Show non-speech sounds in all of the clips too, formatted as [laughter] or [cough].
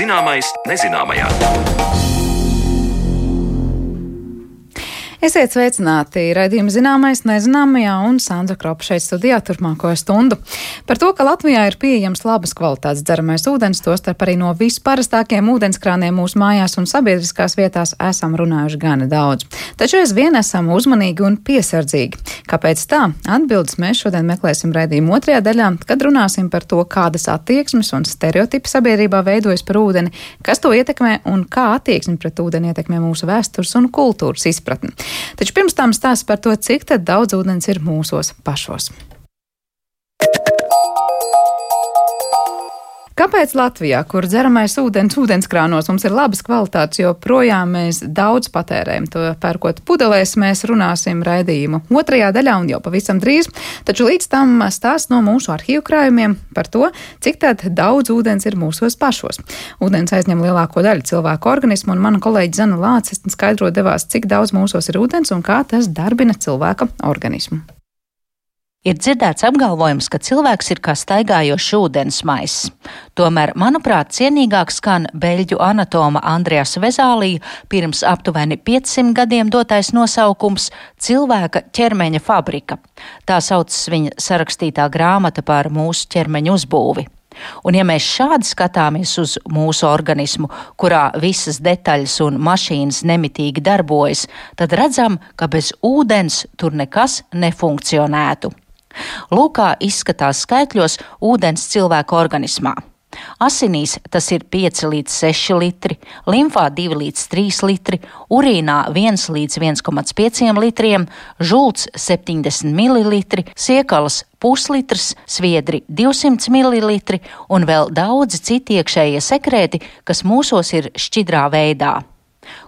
Zināmais nezināmajā. Esiet sveicināti! Raidījuma zināmais, nezināmajā un Sandra Kropa šeit studijā turpmāko stundu. Par to, ka Latvijā ir pieejams labas kvalitātes dzeramais ūdens, tostarp arī no visparastākiem ūdenskrāniem mūsu mājās un sabiedriskās vietās esam runājuši gana daudz. Taču aizvien esam uzmanīgi un piesardzīgi. Kāpēc tā? Atbildes mēs šodien meklēsim raidījuma otrajā daļā, kad runāsim par to, kādas attieksmes un stereotipi sabiedrībā veidojas par ūdeni, kas to ietekmē un kā attieksme pret ūdeni ietekmē mūsu vēstures un kultūras izpratni. Taču pirms tam stāsts par to, cik daudz ūdens ir mūsos pašos. Kāpēc Latvijā, kur dzeramais ūdens ūdenskrānos mums ir labas kvalitātes, joprojām mēs daudz patērējam to pērkot pudelēs, mēs runāsim raidījumu otrajā daļā un jau pavisam drīz, taču līdz tam stāsts no mūsu arhīvu krājumiem par to, cik tad daudz ūdens ir mūsos pašos. Ūdens aizņem lielāko daļu cilvēku organismu, un mana kolēģi Zana Lācis skaidro devās, cik daudz mūsos ir ūdens un kā tas darbina cilvēka organismu. Ir dzirdēts apgalvojums, ka cilvēks ir kā staigājošs ūdens maiss. Tomēr, manuprāt, cienīgāk skan beļģu anatoma Andrijas Vezālija pirms aptuveni 500 gadiem dotais nosaukums - cilvēka ķermeņa fabrika. Tā saucas viņa sarakstītā grāmata par mūsu ķermeņa uzbūvi. Un, ja mēs šādi skatāmies uz mūsu organismu, kurā visas detaļas un mašīnas nemitīgi darbojas, tad redzam, ka bez ūdens tur nekas nefunkcionētu. Lūk, kā izskatās skaitļos ūdens cilvēka organismā. Asinīs tas ir 5 līdz 6 litri, limfā 2 līdz 3 litri, urīnā 1 līdz 1,5 litriem, žults 70 ml, siekalas puslitrs, sviedri 200 ml un vēl daudzi citi iekšējie sekrēti, kas mūsos ir šķidrā veidā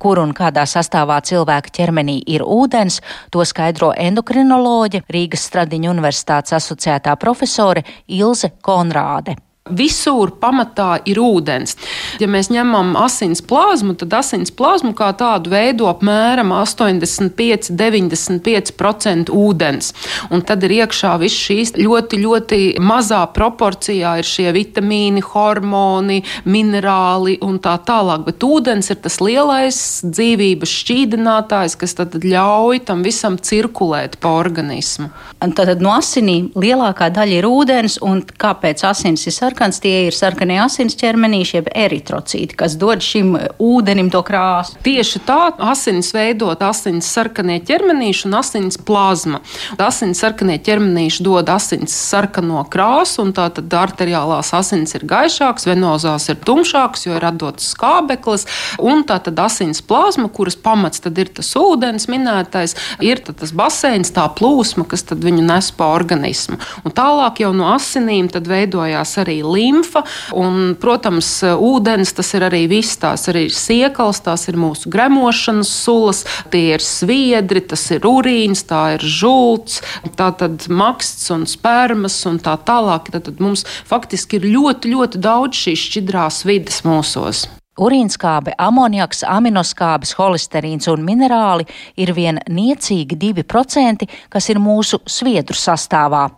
kur un kādā sastāvā cilvēka ķermenī ir ūdens, to skaidro endokrinoloģe Rīgas Stradiņu universitātes asociētā profesore Ilze Konrāde. Visur pamatā ir ūdens. Ja mēs ņemam asins plazmu, tad asins plazmu kā tādu veido apmēram 85-95% ūdens. Un tad ir iekšā viss šīs ļoti, ļoti mazā proporcijā ir šie vitamīni, hormoni, minerāli un tā tālāk. Bet ūdens ir tas lielais dzīvības šķīdinātājs, kas tad ļauj tam visam cirkulēt pa organismu. Tad no asinīm lielākā daļa ir ūdens, un kāpēc asins ir sarkanās? Sarkans, tie ir sarkanie asins ķermenīši, jeb eritrocīti, kas dod šim ūdenim to krāsu. Tieši tā, asins veidot asins sarkanie ķermenīši un asins plazma. Asins sarkanie ķermenīši dod asins sarkano krāsu, un tā tad arteriālās asins ir gaišāks, venozās ir tumšāks, jo ir atdots skābeklis, un tā tad asins plazma, kuras pamats tad ir tas ūdens minētais, ir tas baseins, tā plūsma, kas viņu nes pa organismu. Un tālāk jau no asinīm veidojās arī limfa. Un, protams, ūdens tas ir arī viss. Tās arī ir siekals, tās ir mūsu gremošanas sulas, tie ir sviedri, tas ir urīns, tā ir žults, tā tad maksts un spermas un tā tālāk. Tad mums faktiski ir ļoti, ļoti daudz šīs šķidrās vidas mūsos. Urīnskābe, amoniaks, aminoskābes, holesterīns un minerāli ir vien niecīgi 2%, kas ir mūsu sviedru sastāvā.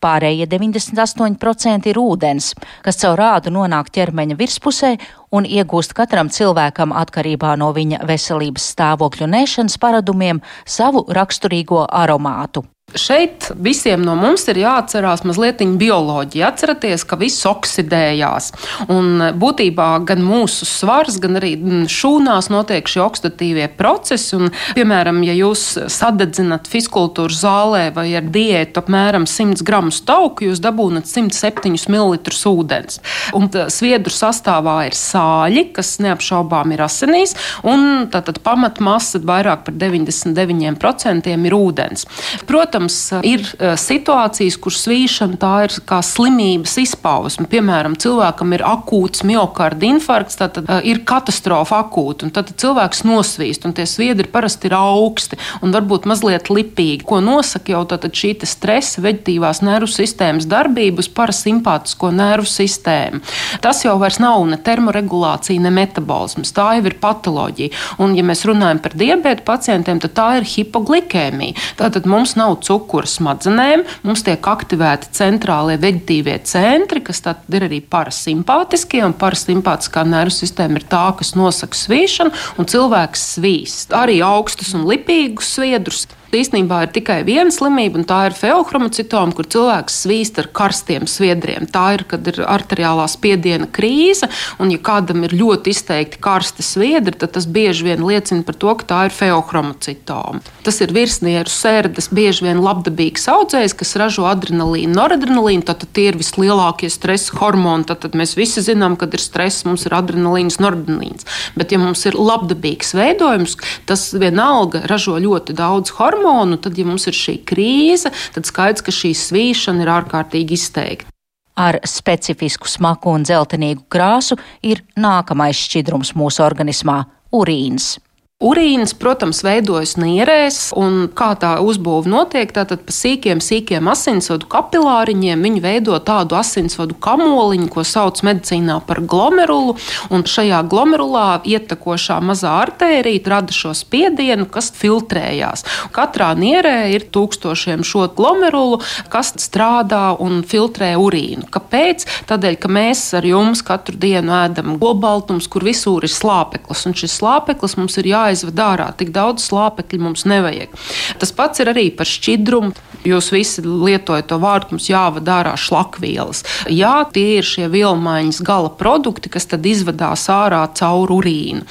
Pārējie 98% ir ūdens, kas caur rādu nonāk ķermeņa virspusē un iegūst katram cilvēkam atkarībā no viņa veselības stāvokļa un ēšanas paradumiem savu raksturīgo aromātu. Šeit visiem no mums ir jāatcerās mazliet bioloģija. Atcerieties, ka viss oksidējās. Un būtībā gan mūsu svars, gan arī šūnās notiek šie oksidatīvie procesi. Un, piemēram, ja jūs sadedzināt fiskultūras zālē vai ar diētu apmēram 100 gramus tauku, jūs dabūnat 107 ml ūdens. Un sviedru sastāvā ir sāļi, kas neapšaubām ir asinīs, un tātad pamatmasa vairāk par 99% ir ūdens. Protams, Protams, ir e, situācijas, kur svīšana tā ir kā slimības izpausme. Piemēram, cilvēkam ir akūts miocarda infarkts, tad uh, ir katastrofa akūta, un tad cilvēks nosvīst, un tie sviedri parasti ir augsti un varbūt mazliet lipīgi. Ko nosaka jau šī stresa, veģetīvās nervu sistēmas darbība uz parasimpātisko nervu sistēmu. Tas jau vairs nav ne termoregulācija, ne metabolisms. Tā jau ir patoloģija. Un, ja mēs runājam par diabēta pacientiem, tad tā ir hipoglikēmija. Tātad mums nav cukurs cukura smadzenēm. Mums tiek aktivēti centrālie veģetīvie centri, kas ir arī parasimpātiskie, parasimpātiskā nervu sistēma ir tā, kas nosaka svīšanu, un cilvēks svīst arī augstus un lipīgus sviedrus īstenībā ir tikai viena slimība, un tā ir feohromocitoma, kur cilvēks svīst ar karstiem sviedriem. Tā ir, kad ir arteriālā spiediena krīze, un ja kādam ir ļoti izteikti karsti sviedri, tad tas bieži vien liecina par to, ka tā ir feohromocitoma. Tas ir virsnieru sērdes, bieži vien labdabīgs audzējs, kas ražo adrenalīnu, noradrenalīnu, tad tie ir vislielākie stresa hormoni. Tad, tad mēs visi zinām, kad ir stress, mums ir adrenalīns, noradrenalīns. Bet, ja mums ir labdabīgs veidojums, tas vienalga ražo ļoti daudz hormonu hormonu, tad, ja mums ir šī krīze, tad skaidrs, ka šī svīšana ir ārkārtīgi izteikta. Ar specifisku smaku un dzeltenīgu krāsu ir nākamais šķidrums mūsu organismā - urīns. Urīns, protams, veidojas nierēs, un kā tā uzbūve notiek, tātad pa sīkiem, sīkiem asinsvadu kapilāriņiem viņi veido tādu asinsvadu kamoliņu, ko sauc medicīnā par glomerulu, un šajā glomerulā ietekošā mazā artērija rada šo spiedienu, kas filtrējās. Katrā nierē ir tūkstošiem šo glomerulu, kas strādā un filtrē urīnu. Kāpēc? Tādēļ, ka mēs ar jums katru dienu ēdam gobaltums, kur visur ir slāpeklis, un šis slāpeklis mums ir jāizdara jāizved ārā. Tik daudz slāpekļu mums nevajag. Tas pats ir arī par šķidrumu. Jūs visi lietojat to vārdu, mums jāvada ārā šlakvielas. Jā, tie ir šie vielmaiņas gala produkti, kas tad izvadās ārā caur urīnu.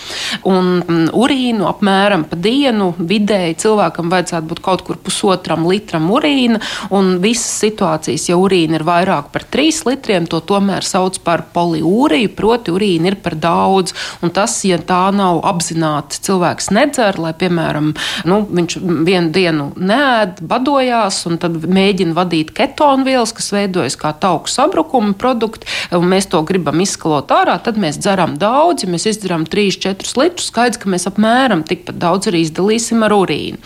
Un mm, urīnu apmēram pa dienu vidēji cilvēkam vajadzētu būt kaut kur pusotram litram urīna. Un visas situācijas, ja urīna ir vairāk par 3 litriem, to tomēr sauc par poliūriju, proti, urīna ir par daudz. Un tas, ja tā nav apzināti cilvēki cilvēks nedzer, lai, piemēram, nu, viņš vienu dienu nēd, badojās un tad mēģina vadīt ketonu vielas, kas veidojas kā tauku sabrukuma produkti, un mēs to gribam izskalot ārā, tad mēs dzeram daudz, ja mēs izdarām 3-4 litrus, skaidrs, ka mēs apmēram tikpat daudz arī izdalīsim ar urīnu.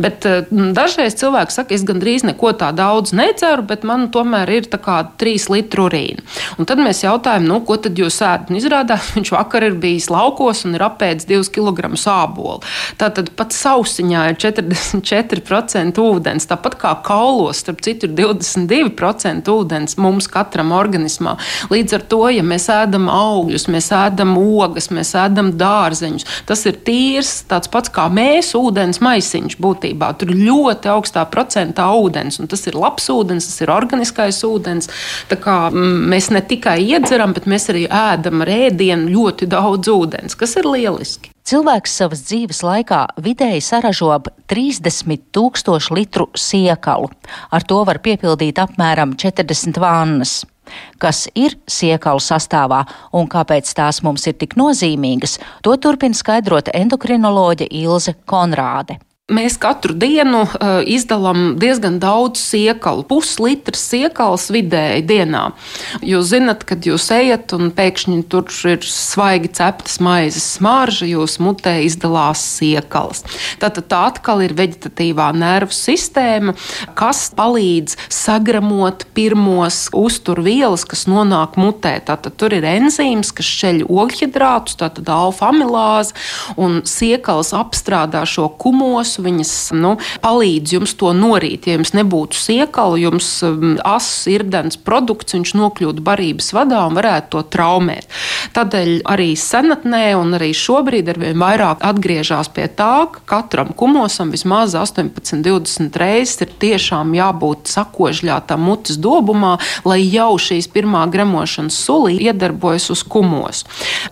Bet eh, dažreiz cilvēks saka, es gandrīz neko tā daudz nedzeru, bet man tomēr ir 3 litru urīna. Un tad mēs jautājam, nu, ko tad jūs ēdat? Izrādās, [laughs] viņš vakar ir bijis laukos un ir apēdis 2 kg sāpes ābolu. Tātad pat sausiņā ir 44% ūdens, tāpat kā kaulos, starp citu, ir 22% ūdens mums katram organismā. Līdz ar to, ja mēs ēdam augļus, mēs ēdam ogas, mēs ēdam dārzeņus, tas ir tīrs, tāds pats kā mēs, ūdens maisiņš būtībā. Tur ir ļoti augstā procentā ūdens, un tas ir labs ūdens, tas ir organiskais ūdens. Tā kā mm, mēs ne tikai iedzeram, bet mēs arī ēdam ar ēdienu ļoti daudz ūdens, kas ir lieliski. Cilvēks savas dzīves laikā vidēji saražo ap 30 tūkstošu litru siekalu. Ar to var piepildīt apmēram 40 vannas. Kas ir siekalu sastāvā un kāpēc tās mums ir tik nozīmīgas, to turpina skaidrot endokrinoloģe Ilze Konrāde. Mēs katru dienu uh, izdalām diezgan daudz siekalu, puslitrs siekals vidēji dienā. Jūs zinat, kad jūs ejat un pēkšņi tur ir svaigi ceptas maizes smarža, jūs mutē izdalās siekals. Tātad tā atkal ir veģetatīvā nervu sistēma, kas palīdz sagramot pirmos uzturvielas, kas nonāk mutē. Tātad tur ir enzīms, kas šķeļ ogļhidrātus, tātad alfa-amilāze, un siekals apstrādā šo kumos virsmu, viņas nu, palīdz jums to norīt. Ja jums nebūtu siekalu, jums um, asins, irdens produkts, viņš nokļūtu barības vadā un varētu to traumēt. Tādēļ arī senatnē un arī šobrīd ar vien vairāk atgriežas pie tā, ka katram kumosam vismaz 18, 20 reizes ir tiešām jābūt sakožļātam mutes dobumā, lai jau šīs pirmā gremošanas sulī iedarbojas uz kumos.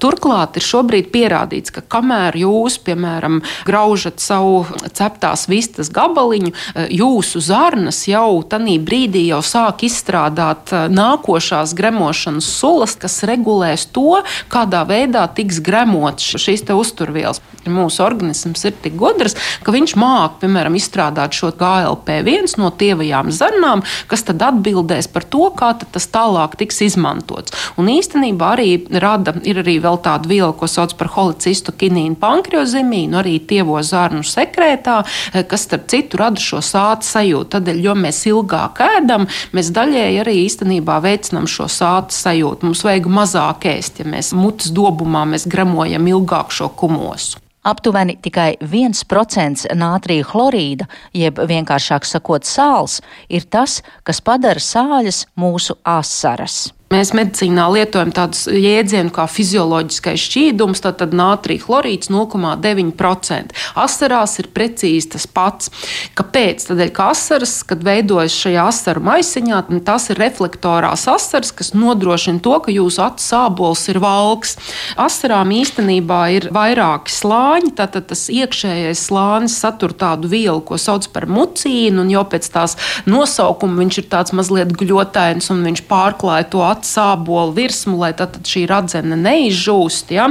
Turklāt ir šobrīd pierādīts, ka kamēr jūs, piemēram, graužat savu ceptās vistas gabaliņu, eh, jūsu zarnas jau tajā brīdī jau sāk izstrādāt eh, nākošās gremošanas sulas, kas regulēs to, kādā veidā tiks gremots šīs uzturvielas. Mūsu organisms ir tik gudrs, ka viņš māca, piemēram, izstrādāt šo GLP-1 no tievajām zarnām, kas tad atbildēs par to, kā tas tālāk tiks izmantots. Un īstenībā arī rada, ir arī vēl tāda viela, ko sauc par holicistu kinīnu pankriozemīnu, arī tievo zarnu sekrētu diētā, eh, kas starp citu rada šo sāta sajūtu. Tādēļ, jo mēs ilgāk ēdam, mēs daļēji arī īstenībā veicinām šo sāta sajūtu. Mums vajag mazāk ēst, ja mēs mutes dobumā mēs gremojam ilgāk šo kumosu. Aptuveni tikai 1% nātrija chlorīda, jeb vienkāršāk sakot, sāls, ir tas, kas padara sāļas mūsu asaras. Mēs medicīnā lietojam tādus jēdzienus kā fizioloģiskais šķīdums, tad nātrija chlorīds 0,9%. Asarās ir precīzi tas pats. Kāpēc? Tādēļ, ka asaras, kad veidojas šajā asaru maisiņā, tas ir reflektorās asaras, kas nodrošina to, ka jūsu acu sābols ir valks. Asarām īstenībā ir vairāki slāņi. Tātad tas iekšējais slānis satur tādu vielu, ko sauc par mucīnu, un jau pēc tās nosaukuma viņš ir tāds mazliet gļotains un viņš pārklāja to acu sābolu virsmu, lai tad, tad šī radzene neizžūst. Ja?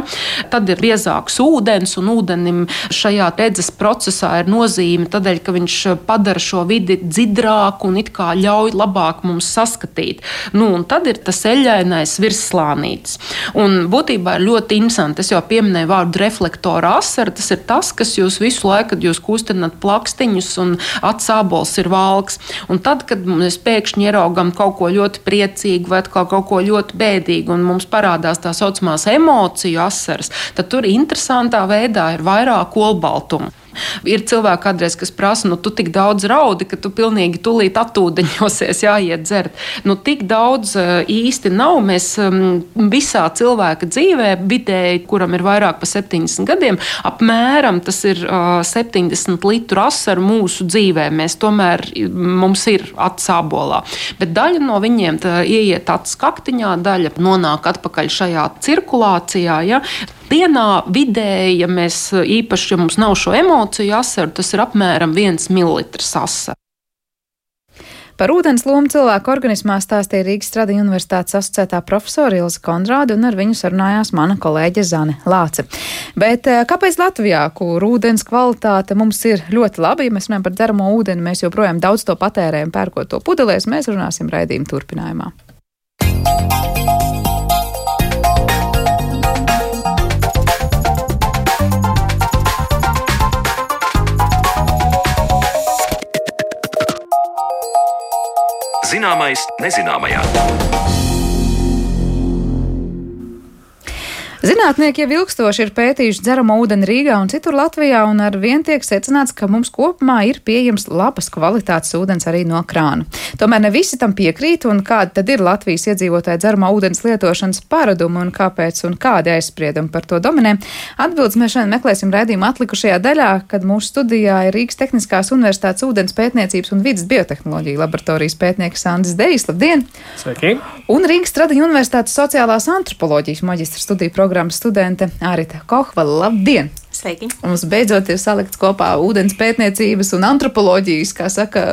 Tad ir biezāks ūdens, un ūdenim šajā redzes procesā ir nozīme tādēļ, ka viņš padara šo vidi dzidrāku un it kā ļauj labāk mums saskatīt. Nu, un tad ir tas eļļainais virsslānītis. Un būtībā ir ļoti interesanti. Es jau pieminēju vārdu reflektora asara. Tas ir tas, kas jūs visu laiku, kad jūs kustināt plakstiņus un atsābols ir valks. Un tad, kad mēs pēkšņi ieraugam kaut ko ļoti priecīgu vai kaut ko kaut ko ļoti bēdīgu un mums parādās tā saucamās emociju asaras, tad tur interesantā veidā ir vairāk olbaltumu. Ir cilvēki, kādreiz, kas prasa, nu, tu tik daudz raudi, ka tu pilnīgi tulīt atūdeņosies, [laughs] jāiet dzert. Nu, tik daudz eh, īsti nav. Mēs mm, visā cilvēka dzīvē, vidēji, kuram ir vairāk par 70 gadiem, apmēram tas ir 70 uh, litru asaru mūsu dzīvē. Mēs tomēr mums ir atsābolā. Bet daļa no viņiem ieiet acu kaktiņā, daļa nonāk atpakaļ šajā cirkulācijā. Ja? Dienā vidēji, ja mēs īpaši, ja mums nav šo emociju asaru, tas ir apmēram 1 ml asara. Par ūdens lomu cilvēku organismā stāstīja Rīgas Stradiņa universitātes asociētā profesora Ilza Konrāda, un ar viņu sarunājās mana kolēģe Zane Lāce. Bet eh, kāpēc Latvijā, kur ūdens kvalitāte mums ir ļoti laba, ja mēs runājam par dzeramo ūdeni, mēs joprojām daudz to patērējam, pērkot to pudelēs, mēs runāsim raidījuma turpinājumā. Zināmais nezināmajā. Zinātnieki jau ilgstoši ir pētījuši dzeramo ūdeni Rīgā un citur Latvijā, un ar vien tiek secināts, ka mums kopumā ir pieejams labas kvalitātes ūdens arī no krāna. Tomēr ne visi tam piekrīt, un kāda tad ir Latvijas iedzīvotāja dzeramā ūdens lietošanas paradumi un kāpēc un kādi aizspriedumi par to dominē? Atbildes mēs šodien meklēsim redzījuma atlikušajā daļā, kad mūsu studijā ir Rīgas Tehniskās Universitātes ūdens pētniecības un vidas biotehnoloģija laboratorijas pētnieks Sandis Dejs. Labdien! Sveiki! Un Rīgas Tradiņu Universitātes sociālās antropoloģijas maģistra studiju programma programmas studente Ārita Kohvala. Labdien! Sveiki! Mums beidzot ir salikts kopā ūdens pētniecības un antropoloģijas, kā saka,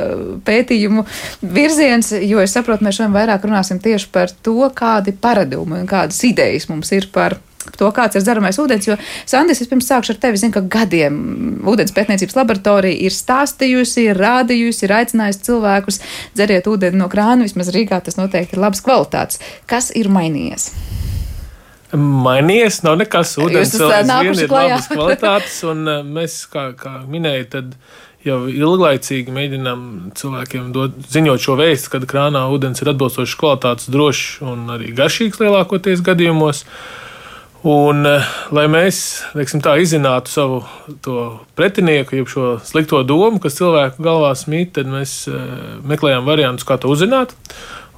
pētījumu virziens, jo es saprotu, mēs šodien vairāk runāsim tieši par to, kādi paradumi un kādas idejas mums ir par to, kāds ir dzeramais ūdens. Jo, Sandis, es pirms sākšu ar tevi, zinu, ka gadiem ūdens pētniecības laboratorija ir stāstījusi, ir rādījusi, ir aicinājusi cilvēkus dzeriet ūdeni no krāna. Vismaz Rīgā tas noteikti ir labas kvalitātes. Kas ir mainījies? Mainījies. Nav nekas ūdens aizvien ir labas kvalitātes, un eh, mēs, kā, kā minēju, tad jau ilglaicīgi mēģinām cilvēkiem dot, ziņot šo vēstu, ka krānā ūdens ir atbilstošs kvalitātes, drošs un arī garšīgs lielākoties gadījumos. Un, eh, lai mēs tā, izzinātu savu pretinieku, jeb šo slikto domu, kas cilvēku galvās mīt, tad mēs uh, meklējām variantus, kā to uzzināt.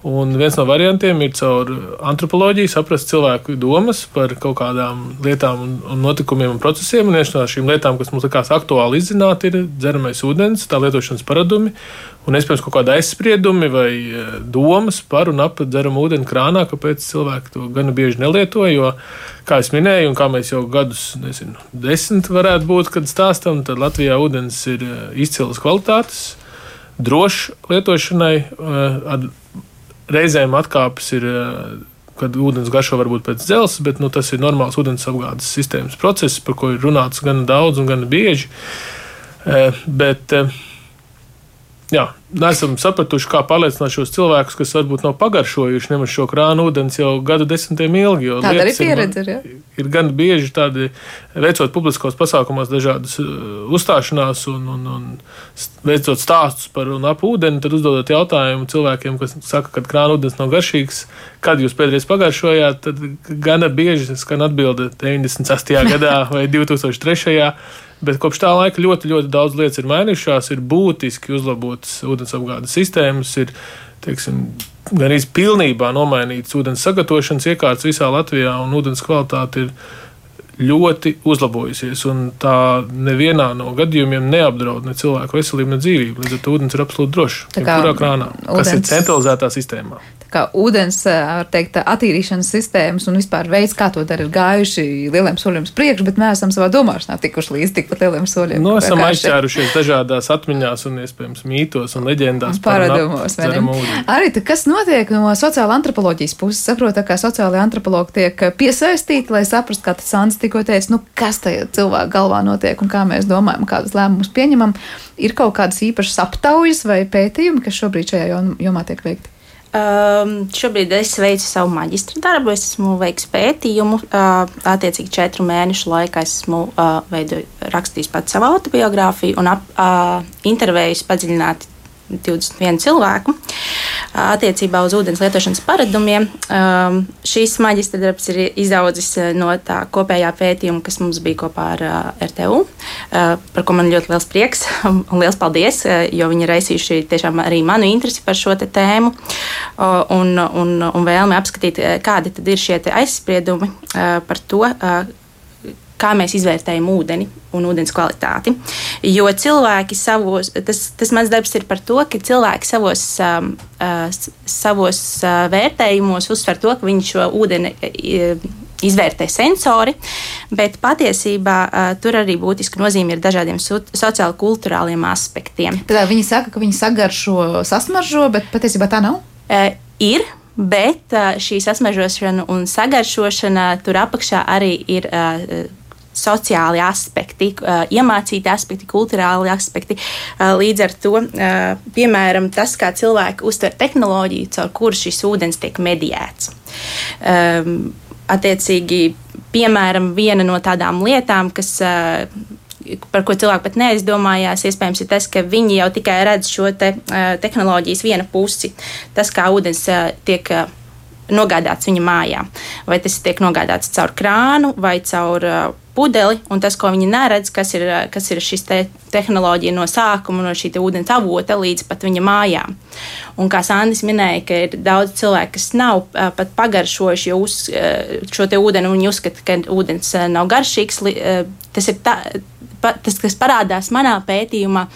Un viens no variantiem ir caur antropoloģiju saprast cilvēku domas par kaut kādām lietām, un notikumiem un procesiem. Un viena no šīm lietām, kas mums likās aktuāli izzināt, ir dzeramais ūdens, tā lietošanas paradumi un, iespējams, kaut kāda aizspriedumi vai e, domas par un ap dzeramu ūdeni krānā, kāpēc cilvēki to gana bieži nelieto. Jo, kā jau minēju, un kā mēs jau gadus, nezinu, desmit varētu būt, kad stāstam, tad Latvijā ūdens ir e, izcils kvalitātes, drošs lietošanai. E, reizēm atkāpes ir. Eh, kad ūdens garšo varbūt pēc dzelzs, bet nu, tas ir normāls ūdens apgādes sistēmas process, par ko ir runāts gan daudz un gan bieži. Eh, bet, eh, jā, nesam sapratuši, kā pārliecināt šos cilvēkus, kas varbūt nav pagaršojuši nemaz šo krānu ūdens jau gadu desmitiem ilgi. Tāda arī pieredze ir. Ja? Ir gan bieži tādi, veicot publiskos pasākumos, dažādas uh, uzstāšanās un, un, un veicot stāstus par un ap ūdeni, tad uzdodot jautājumu cilvēkiem, kas saka, ka krāna ūdens nav garšīgs, kad jūs pēdējais pagaršojāt, tad gana bieži skan atbilde 98. gadā vai 2003. Bet kopš tā laika ļoti, ļoti daudz lietas ir mainījušās, ir būtiski uzlabotas ūdensapgādes sistēmas, ir teiksim, gan arī pilnībā nomainītas ūdens sagatavošanas iekārtas visā Latvijā, un ūdens kvalitāte ir ļoti uzlabojusies. Tā nevienā no gadījumiem neapdraud ne cilvēku veselību, ne dzīvību. Līdz ar to ūdens ir absolūti drošs. Jebkurā krānā, ūdens... kas ir centralizētā sistēmā kā ūdens teikt, attīrīšanas sistēmas un vispār veids, kā to dara, ir gājuši lieliem soļiem uz priekšu, bet mēs esam savā domāšanā tikuši līdz tikpat lieliem soļiem. Nu, esam aizķērušies dažādās atmiņās un iespējams mītos un leģendās. Paradumos. Arī tā, kas notiek no sociāla antropoloģijas puses, saprot, kā sociālai antropologi tiek piesaistīti, lai saprastu, kā tas Sants tikko teica, nu, kas tajā cilvēku galvā notiek un kā mēs domājam, kādus lēmumus pieņemam. Ir kaut kādas īpašas aptaujas vai pētījumi, kas šobrīd šajā jomā tiek veikti? Um, šobrīd es veicu savu maģistra darbu. Es esmu veicis pētījumu. Uh, attiecīgi, četru mēnešu laikā esmu uh, veidu, rakstījis pats savu autobiogrāfiju un ap, uh, intervējis padziļināti 21 cilvēku attiecībā uz ūdens lietošanas paradumiem. Šīs maģistra darbs ir izaudzis no tā kopējā pētījuma, kas mums bija kopā ar RTU, par ko man ļoti liels prieks [laughs] un liels paldies, jo viņi ir raisījuši tiešām arī manu interesi par šo tēmu un, un, un vēlmi apskatīt, kādi tad ir šie aizspriedumi par to, kā mēs izvērtējam ūdeni un ūdens kvalitāti. Jo cilvēki savos, tas, tas mans darbs ir par to, ka cilvēki savos, um, uh, savos uh, vērtējumos uzsver to, ka viņi šo ūdeni. Uh, izvērtē sensori, bet patiesībā uh, tur arī būtiska nozīme ir dažādiem so, sociāli kultūrāliem aspektiem. Tad viņi saka, ka viņi sagaršo, sasmaržo, bet patiesībā tā nav? Uh, ir, bet šī sasmažošana un sagaršošana tur apakšā arī ir sociāli aspekti, iemācīti aspekti, kultūrāli aspekti. Līdz ar to, piemēram, tas, kā cilvēki uztver tehnoloģiju, caur kuru šis ūdens tiek mediēts. Attiecīgi, piemēram, viena no tādām lietām, kas par ko cilvēki pat neaizdomājās, iespējams, ir tas, ka viņi jau tikai redz šo te, uh, tehnoloģijas vienu pusi. Tas, kā ūdens uh, tiek uh, nogādāts viņa mājā. Vai tas tiek nogādāts caur krānu vai caur uh, pudeli, un tas, ko viņi neredz, kas ir, kas ir šis te tehnoloģija no sākuma, no šī ūdens avota līdz pat viņa mājām. Un kā Sandis minēja, ka ir daudz cilvēku, kas nav pat pagaršojuši uz, šo ūdeni, un viņi uzskata, ka ūdens nav garšīgs. Tas ir tā, pa, tas, kas parādās manā pētījumā,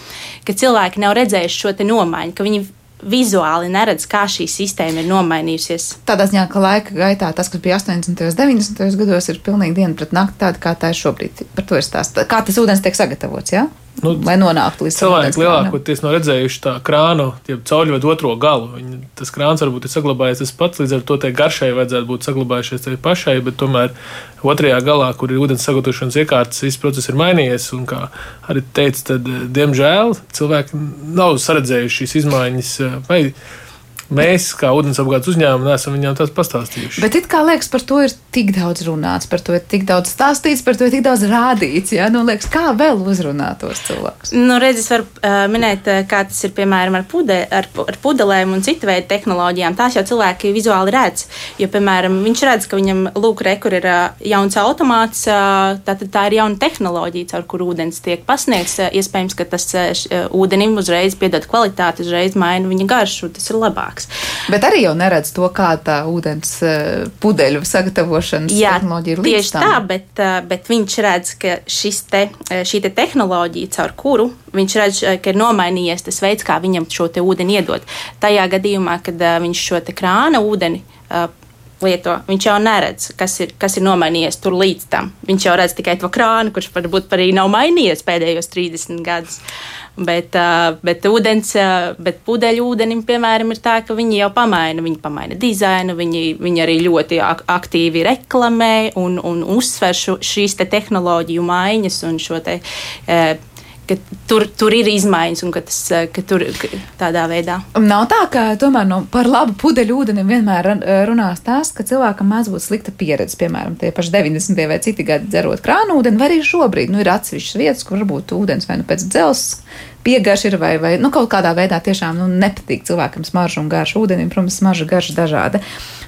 ka cilvēki nav redzējuši šo nomaiņu, ka viņi vizuāli neredz, kā šī sistēma ir nomainījusies. Tādā ziņā, ka laika gaitā tas, kas bija 80. un 90. gados, ir pilnīgi diena pret nakti, tāda kā tā ir šobrīd. Par to ir stāsts. Kā tas ūdens tiek sagatavots? Jā? Nu, lai nonāktu līdz cilvēkiem. Lielākoties nav redzējuši tā krānu, jau vai otro galu. Viņi, tas krāns varbūt ir saglabājies tas pats, līdz ar to tai garšai vajadzētu būt saglabājušies tai pašai, bet tomēr otrajā galā, kur ir ūdens sagatavošanas iekārtas, viss process ir mainījies. Un, kā arī teica, tad, diemžēl, cilvēki nav saredzējuši šīs izmaiņas. Vai, mēs, kā ūdensapgādes uzņēmumi, neesam viņiem tās pastāstījuši. Bet it kā liekas, par to ir tik daudz runāts, par to ir tik daudz stāstīts, par to ir tik daudz rādīts. Ja? Nu, liekas, kā vēl uzrunāt tos cilvēkus? Nu, redz, es varu uh, minēt, kā tas ir piemēram ar, pude, ar, ar pudelēm un citu veidu tehnoloģijām. Tās jau cilvēki vizuāli redz. Jo, piemēram, viņš redz, ka viņam lūk, re, kur ir uh, jauns automāts, uh, tā, tā ir jauna tehnoloģija, caur kuru ūdens tiek pasniegts. Uh, iespējams, ka tas uh, ūdenim uzreiz piedod kvalitāti, uzreiz maina viņa garšu, tas ir labāks cilvēks. Bet arī jau neredz to, kā tā ūdens eh, pudeļu sagatavošanas Jā, tehnoloģija ir līdz tieši tam. tā, bet, eh, bet viņš redz, ka te, eh, šī te tehnoloģija, caur kuru viņš redz, ka ir nomainījies tas veids, kā viņam šo ūdeni iedot. Tajā gadījumā, kad viņš šo krāna ūdeni lieto, viņš jau neredz, kas ir, kas ir nomainījies tur līdz tam. Viņš jau redz tikai to krānu, kurš varbūt arī nav mainījies pēdējos 30 gadus. Bet, bet, ūdens, bet pudeļu ūdenim, piemēram, ir tā, ka viņi jau pamaina, viņi pamaina dizainu, viņi, viņi arī ļoti aktīvi reklamē un, un uzsver šo, šīs te tehnoloģiju maiņas un šo te. Ka tur, tur ir izmaiņas un ka tas ka tur ka tādā veidā. Nav tā, ka tomēr no, par labu pudeļu ūdenim vienmēr runās tas, ka cilvēkam mēdz būt slikta pieredze, piemēram, tie paši 90. vai citi gadi dzerot krānu ūdeni, vai arī šobrīd nu, ir atsevišķas vietas, kur varbūt ūdens vai nu pēc dzelzs piegarš ir vai, vai nu, kaut kādā veidā tiešām nu, nepatīk cilvēkam smarža un garša ūdenim, protams, smarža garša dažāda.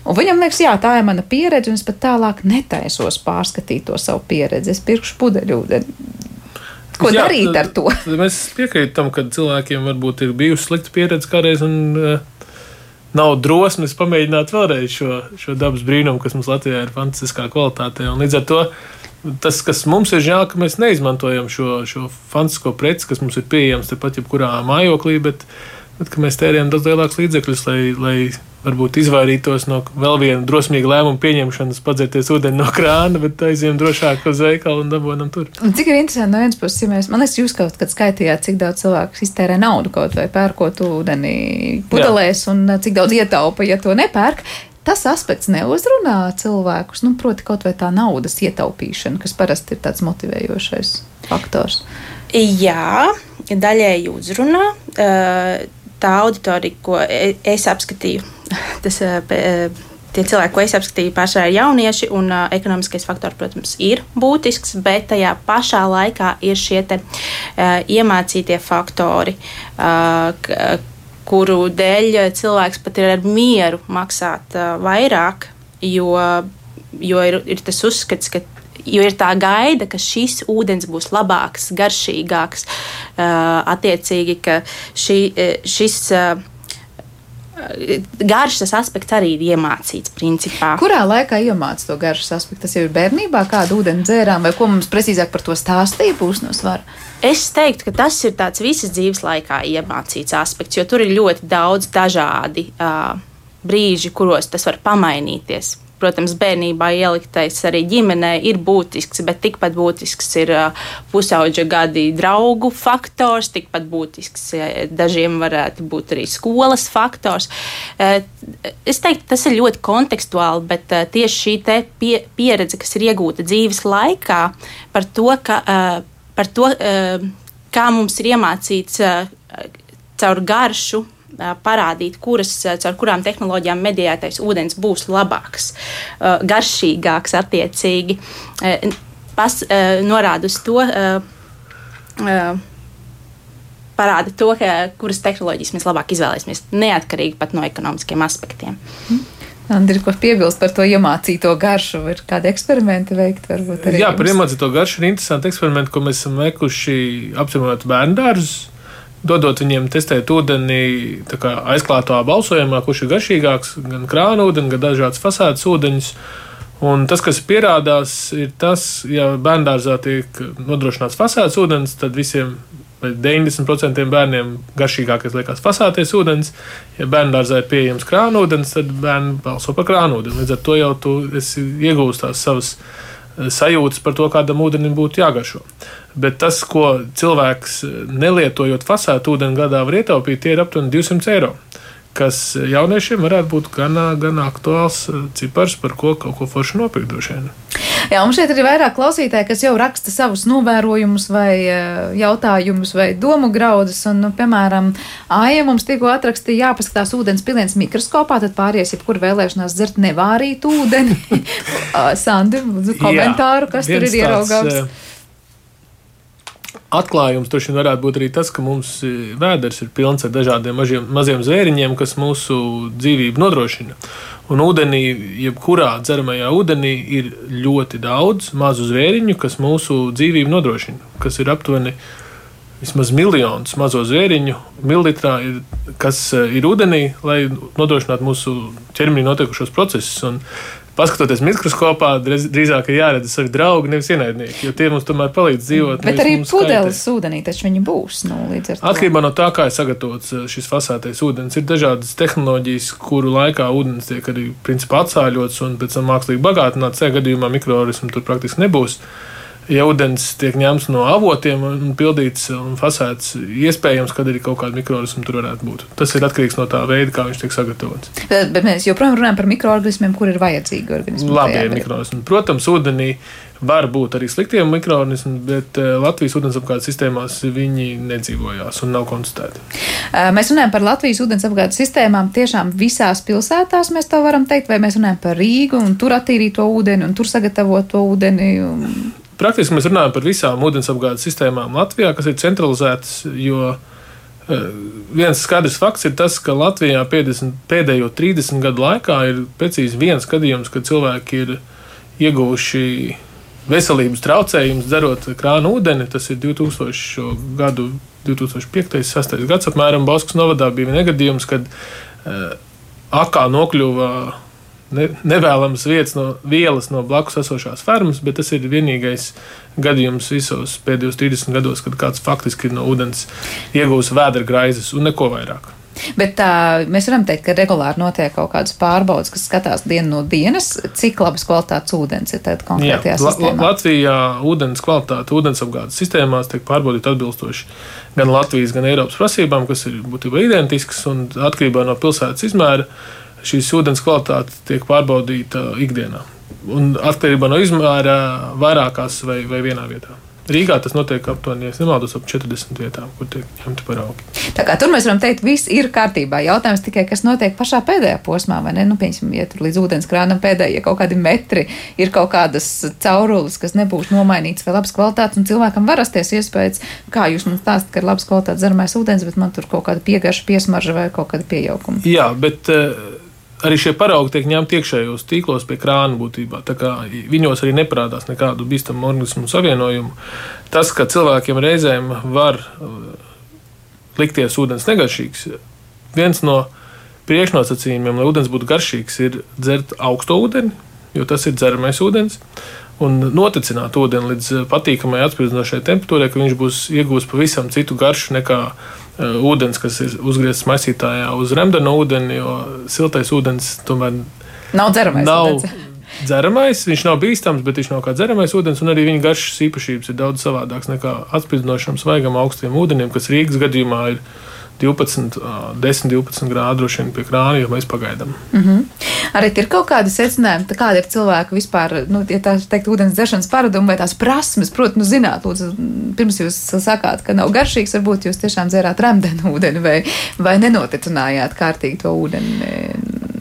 Un viņam liekas, jā, tā ir mana pieredze, un es pat tālāk netaisos pārskatīt to savu pieredzi. Es pirkšu pudeļu ūdeni. Ko jā, darīt ar to? [laughs] Mēs piekrītam, ka cilvēkiem varbūt ir bijusi slikta pieredze kādreiz. Un, uh, nav drosmes pamēģināt vēlreiz šo, šo dabas brīnumu, kas mums Latvijā ir fantastiskā kvalitātē. Un līdz ar to tas, kas mums ir žēl, ka mēs neizmantojam šo, šo fantastisko preci, kas mums ir pieejams tepat jebkurā mājoklī, bet, bet mēs tērējam daudz lielākus līdzekļus, lai, lai varbūt izvairītos no vēl viena drosmīga lēmuma pieņemšanas, padzerties ūdeni no krāna, bet aizjām drošāk uz veikalu un dabūjam tur. Un cik ir interesanti no vienas puses, ja mēs, man liekas, jūs kaut kad skaitījāt, cik daudz cilvēku iztērē naudu kaut vai pērkot ūdeni pudelēs Jā. un cik daudz ietaupa, ja to nepērk tas aspekts neuzrunā cilvēkus. Nu, proti, kaut vai tā naudas ietaupīšana, kas parasti ir tāds motivējošais faktors. Jā, daļēji uzrunā. Tā auditorija, ko e, es apskatīju, tas tie cilvēki, ko es apskatīju, pārsvarā ir jaunieši, un uh, ekonomiskais faktors, protams, ir būtisks, bet tajā pašā laikā ir šie te, uh, iemācītie faktori, uh, kuru dēļ cilvēks pat ir ar mieru maksāt uh, vairāk, jo, jo ir, ir tas uzskats, ka jo ir tā gaida, ka šis ūdens būs labāks, garšīgāks, uh, attiecīgi, ka šī, šis. Uh, Garšas aspekts arī ir iemācīts. Principā. Kurā laikā iemācīts to garšas aspektu? Tas jau ir bērnībā, kādu ūdeni dzērām, vai ko mums precīzāk par to stāstīja būs no svara? Es teiktu, ka tas ir tāds visas dzīves laikā iemācīts aspekts, jo tur ir ļoti daudz dažādi uh, brīži, kuros tas var pamainīties. Protams, bērnībā ieliktais arī ģimenē ir būtisks, bet tikpat būtisks ir pusauģa gadi draugu faktors, tikpat būtisks dažiem varētu būt arī skolas faktors. Es teiktu, tas ir ļoti kontekstuāli, bet tieši šī pie, pieredze, kas ir iegūta dzīves laikā, par to, ka par to, kā mums ir iemācīts caur garšu parādīt, kuras, caur kurām tehnoloģijām medijētais ūdens būs labāks, garšīgāks, attiecīgi. Pas, norāda uz to, parāda to, ka, kuras tehnoloģijas mēs labāk izvēlēsimies, neatkarīgi pat no ekonomiskiem aspektiem. Mm. Andri, ko piebilst par to iemācīto garšu? Ir kādi eksperimenti veikt? Jā, par iemācīto garšu ir interesanti eksperimenti, ko mēs esam veikuši apciemojot bērnu dārzus. Dodot viņiem testēt ūdeni aizklātā balsojumā, kurš ir garšīgāks, gan krāna ūdeni, gan dažādas fasādes ūdeņus. Un tas, kas pierādās, ir tas, ja bērngārzā tiek nodrošināts fasādes ūdens, tad visiem 90% bērniem garšīgākais liekas fasāties ūdens. Ja bērnu dārzā ir pieejams krānūdens, tad bērni balso par krānūdeni. Līdz ar to jau tu iegūsi tās savas eh, sajūtas par to, kādam ūdenim būtu jāgaršo. Bet tas, ko cilvēks nelietojot fasētu ūdeni gadā var ietaupīt, tie ir aptuveni 200 eiro kas jauniešiem varētu būt gan, gan aktuāls eh, cipars, par ko kaut ko forši nopirkt. Jā, mums šeit ir vairāk klausītāji, kas jau raksta savus novērojumus, vai eh, jautājumus, vai domu graudus. Un, nu, piemēram, Aija mums tikko atrakstīja, jāpaskatās ūdens piliens mikroskopā, tad pāries jebkur vēlēšanās dzert nevārīt ūdeni. [laughs] Sandi, komentāru, kas Jā, tur ir ieraugāms. Tāds, Atklājums droši vien varētu būt arī tas, ka mums e, vēders ir pilns ar dažādiem mažiem, maziem zvēriņiem, kas mūsu dzīvību nodrošina. Un ūdenī, jebkurā dzeramajā ūdenī, ir ļoti daudz mazu zvēriņu, kas mūsu dzīvību nodrošina, kas ir aptuveni vismaz miljonus mazo zvēriņu, mililitrā, ir, kas e, ir ūdenī, lai nodrošinātu mūsu ķermenī notiekušos procesus. Un paskatoties mikroskopā, drīzāk ir jāredz savi draugi, nevis ienaidnieki, jo tie mums tomēr palīdz dzīvot. Bet arī pudeles ūdenī taču viņi būs. Nu, Atkarībā no tā, kā ir sagatavots eh, šis fasētais ūdens, ir dažādas tehnoloģijas, kuru laikā ūdens tiek arī principā atsāļots un pēc tam mākslīgi bagātināts. Tajā gadījumā mikroorganismu tur praktiski nebūs ja ūdens tiek ņemts no avotiem un pildīts un fasēts, iespējams, ka arī kaut kāda mikroorganisma tur varētu būt. Tas ir atkarīgs no tā veida, kā viņš tiek sagatavots. Bet, bet mēs joprojām runājam par mikroorganismiem, kur ir vajadzīgi organismi. Labi, ir mikroorganismi. Protams, ūdenī Var būt arī sliktiem mikroorganismiem, bet uh, Latvijas ūdensapgādes sistēmās viņi nedzīvojās un nav konstatēti. Uh, mēs runājam par Latvijas ūdensapgādes sistēmām tiešām visās pilsētās, mēs to varam teikt, vai mēs runājam par Rīgu un tur attīrīto ūdeni un tur sagatavoto ūdeni. Un... Praktiski mēs runājam par visām ūdensapgādes sistēmām Latvijā, kas ir centralizētas, jo uh, viens skaidrs fakts ir tas, ka Latvijā 50, pēdējo 30 gadu laikā ir precīzi viens gadījums, kad cilvēki ir ieguvuši veselības traucējumus, dzerot krānu ūdeni. Tas ir 2000. gadu, 2005. 6. gads apmēram Baskas novadā bija negadījums, kad uh, akā nokļuva ne, nevēlamas vietas no vielas no blakus esošās fermas, bet tas ir vienīgais gadījums visos pēdējos 30 gados, kad kāds faktiski no ūdens iegūs vēdra graizes un neko vairāk. Bet tā, mēs varam teikt, ka regulāri notiek kaut kādas pārbaudas, kas skatās dienu no dienas, cik labas kvalitātes ūdens ir tādā konkrētajā Jā, sistēmā. Latvijā ūdens kvalitāte ūdensapgādes sistēmās tiek pārbaudīta atbilstoši gan Latvijas, gan Eiropas prasībām, kas ir būtībā identiskas un atkarībā no pilsētas izmēra. Šīs ūdens kvalitāte tiek pārbaudīta ikdienā. Un atkarībā no izmēra vairākās vai, vai vienā vietā. Rīgā tas notiek aptuveni, ja nemaldos, ap 40 vietām, kur tiek ņemti paraugi. Tā kā tur mēs varam teikt, viss ir kārtībā. Jautājums tikai, kas notiek pašā pēdējā posmā, vai ne? Nu, piemēram, ja tur līdz ūdens krānam pēdējie kaut kādi metri, ir kaut kādas caurules, kas nebūs nomainītas vai labas kvalitātes, un cilvēkam var rasties iespējas, kā jūs man stāstat, ka ir labas kvalitātes dzeramais ūdens, bet man tur kaut kāda piegarša, piesmarža vai kaut kāda piejaukuma. Jā, bet. Uh, arī šie paraugi tiek ņemti iekšējos tīklos pie krāna būtībā. Viņos arī neparādās nekādu bīstamu organismu savienojumu. Tas, ka cilvēkiem reizēm var uh, likties ūdens negaršīgs, viens no priekšnosacījumiem, lai ūdens būtu garšīgs, ir dzert augsto ūdeni, jo tas ir dzeramais ūdens. Un noticināt ūdeni līdz patīkamai atspīdzinošai temperatūrai, ka viņš būs iegūst pavisam citu garšu nekā uh, Eh, ūdens, kas ir uzgriezts maisītājā uz remdena ūdeni, jo siltais ūdens tomēr nav dzeramais. Nav [laughs] dzeramais, viņš nav bīstams, bet viņš nav kā dzeramais ūdens, un arī viņa garšas īpašības ir daudz savādākas nekā atspīdzinošam, svaigam, augstiem ūdenim, kas Rīgas gadījumā ir 12, 10, 12 grādu droši vien pie krāna, jo mēs pagaidām. Mm -hmm. Arī ir kaut kādi secinājumi, kāda ir cilvēka vispār, nu, ja tā teikt, ūdens dzeršanas paradumi vai tās prasmes, protams, nu, zināt, lūdzu, pirms jūs sakāt, ka nav garšīgs, varbūt jūs tiešām dzērāt remdenu [laughs] ūdeni vai, vai nenoticinājāt kārtīgi to ūdeni.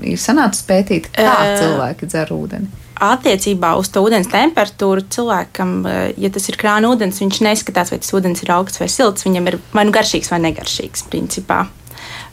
Ir sanācis pētīt, kā cilvēki dzer ūdeni attiecībā uz to ūdens temperatūru cilvēkam, eh, ja tas ir krāna ūdens, viņš neskatās, vai tas ūdens ir augsts vai silts. Viņam ir vai nu garšīgs vai negaršīgs. Principā.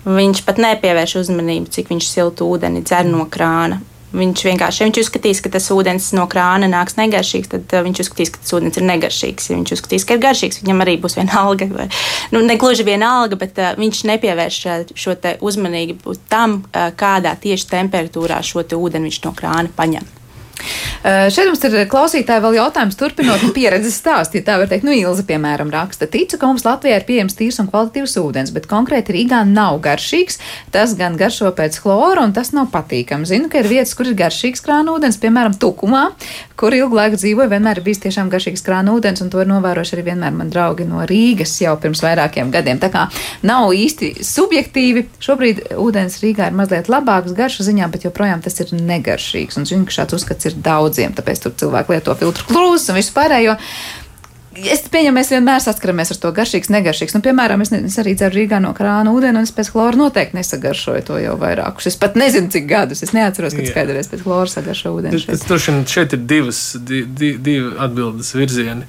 Viņš pat nepievērš uzmanību, cik viņš siltu ūdeni dzer no krāna. Viņš vienkārši, ja viņš uzskatīs, ka tas ūdens no krāna nāks negaršīgs, tad uh, viņš uzskatīs, ka tas ūdens ir negaršīgs. Ja viņš uzskatīs, ka ir garšīgs, viņam arī būs viena alga. Vai, nu, ne gluži viena alga, bet uh, viņš nepievērš šo uzmanību tam, uh, kādā tieši temperatūrā šo ūdeni viņš no krāna paņem. Uh, šeit mums ir klausītāji vēl jautājums, turpinot [laughs] pieredzes stāstu. Ja tā var teikt, nu, Ilza, piemēram, raksta, ticu, ka mums Latvijā ir pieejams tīrs un kvalitatīvs ūdens, bet konkrēti Rīgā nav garšīgs. Tas gan garšo pēc chlora, un tas nav patīkami. Zinu, ka ir vietas, kur ir garšīgs krāna ūdens, piemēram, Tukumā, kur ilgu laiku dzīvoju, vienmēr ir bijis tiešām garšīgs krāna ūdens, un to ir novērojuši arī vienmēr man draugi no Rīgas jau pirms vairākiem gadiem. Tā kā nav īsti subjektīvi. Šobrīd ūdens Rīgā ir mazliet labāks garšu ziņā, bet joprojām tas ir negaršīgs. Un zinu, ka šāds uzskats ir daudziem, tāpēc tur cilvēki lieto filtru krūzes un visu pārējo. Es pieņemu, mēs vienmēr saskaramies ar to garšīgs, negaršīgs. Nu, piemēram, es, ne, es arī dzeru Rīgā no krāna ūdeni, un es pēc chlora noteikti nesagaršoju to jau vairākus. Es pat nezinu, cik gadus. Es neatceros, kad skaidrs pēc chlora sagaršo ūdeni. Šeit. Es, es, šeit ir divas, di, di, divi atbildes virzieni.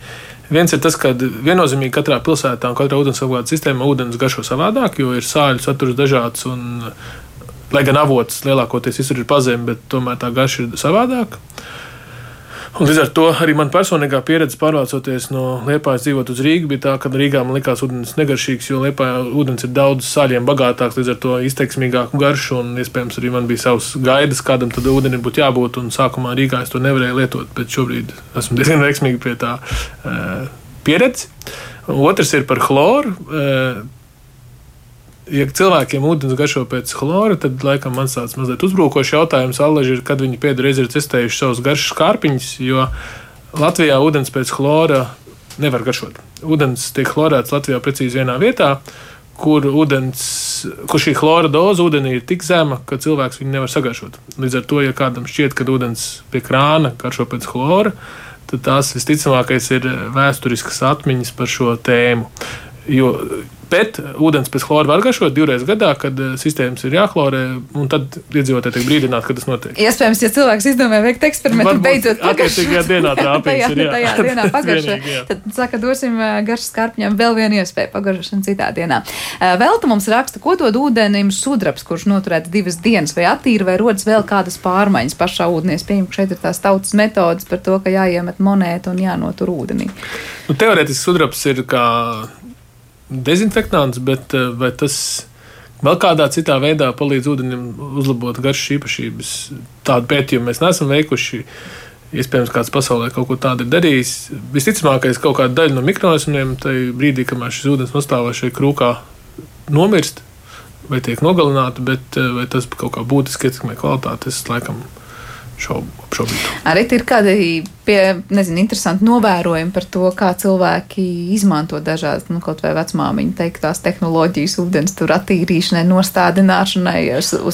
Viens ir tas, ka viennozīmīgi katrā pilsētā un katrā ūdensapgādes sistēmā ūdens garšo savādāk, jo ir sāļu saturs dažāds. Un, lai gan avots lielākoties visur ir pazemts, bet tomēr tā garša ir savādāka. Un līdz ar to arī man personīgā pieredze pārvācoties no Liepājas dzīvot uz Rīgu bija tā, ka Rīgā man likās ūdens negaršīgs, jo Liepājā ūdens ir daudz sāļiem bagātāks, līdz ar to izteiksmīgāku garšu, un iespējams arī man bija savs gaidas, kādam tad ūdenim būtu jābūt, un sākumā Rīgā es to nevarēju lietot, bet šobrīd esmu diezgan veiksmīgi pie tā uh, pieredzi. Otrs ir par chloru. Uh, ja cilvēkiem ūdens garšo pēc chlora, tad laikam man tāds mazliet uzbrukošs jautājums allaži ir, kad viņi pēdējo reizi ir testējuši savus garšas kārpiņus, jo Latvijā ūdens pēc chlora nevar garšot. Ūdens tiek chlorēts Latvijā precīzi vienā vietā, kur, ūdens, kur šī chlora doza ūdenī ir tik zema, ka cilvēks viņu nevar sagaršot. Līdz ar to, ja kādam šķiet, ka ūdens pie krāna garšo pēc chlora, tad tās visticamākais ir vēsturiskas atmiņas par šo tēmu. Jo Bet ūdens pēc chlora var garšot divreiz gadā, kad eh, sistēmas ir jāchlorē, un tad iedzīvotāji tiek brīdināti, ka tas notiek. Iespējams, ja cilvēks izdomā veikt eksperimentu, beidzot attiecīgajā dienā [laughs] trāpīs. tajā, tajā dienā [laughs] pagaršo. Tad, saka, dosim eh, garšas skarpņam vēl vienu iespēju pagaršošanu citā dienā. Eh, Velta mums raksta, ko dod ūdenim sudrabs, kurš noturēts divas dienas, vai attīra, vai rodas vēl kādas pārmaiņas pašā ūdenī. Pieņem, ka šeit ir tās tautas metodas par to, ka jāiemet monētu un jānotur ūdenī. Nu, teorētiski sudrabs ir kā dezinfekants, bet eh, vai tas vēl kādā citā veidā palīdz ūdenim uzlabot garšas īpašības? Tādu pētījumu mēs neesam veikuši. Iespējams, kāds pasaulē kaut ko tādu ir darījis. Visticamākais, ka kaut kāda daļa no mikroorganismiem tajā brīdī, kamēr šis ūdens nostāvā šajā krūkā, nomirst vai tiek nogalināta, bet eh, vai tas kaut kā būtiski ietekmē kvalitāti, es laikam šaubu apšaubīt. Arī ir kādi pie, nezinu, interesanti novērojumi par to, kā cilvēki izmanto dažādas, nu, kaut vai vecmāmiņa teiktās tehnoloģijas, ūdens tur attīrīšanai, nostādināšanai,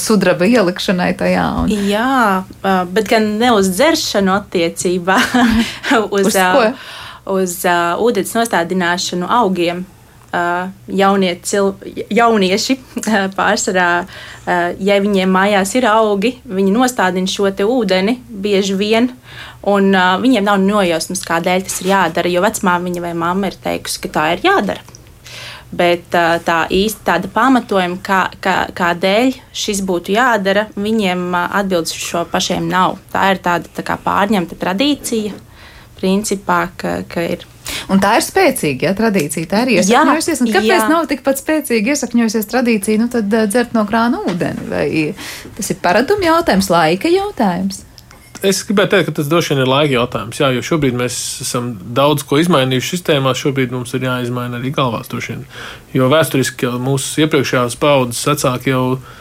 sudraba ielikšanai tajā. Un... Jā, bet gan ne uz dzeršanu attiecībā, [laughs] uz, uz, uz uh, ūdens nostādināšanu augiem jaunie cil, jaunieši pārsvarā, ja viņiem mājās ir augi, viņi nostādina šo ūdeni bieži vien, un viņiem nav nojausmas, kādēļ tas ir jādara, jo vecmāmiņa vai mamma ir teikusi, ka tā ir jādara. Bet tā īsti tāda pamatojuma, kā, kā, kādēļ šis būtu jādara, viņiem atbildes uz šo pašiem nav. Tā ir tāda tā kā pārņemta tradīcija, principā, ka, ka ir Un tā ir spēcīga ja, tradīcija. Tā ir iesakņojusies. Un kāpēc jā. nav tikpat spēcīga iesakņojusies tradīcija nu, tad, uh, dzert no krāna ūdeni? Vai tas ir paraduma jautājums, laika jautājums? Es gribēju teikt, ka tas droši vien ir laika jautājums. Jā, jo šobrīd mēs esam daudz ko izmainījuši sistēmā. Šobrīd mums ir jāizmaina arī galvās. Jo vēsturiski jau mūsu iepriekšējās paudzes vecāki jau ir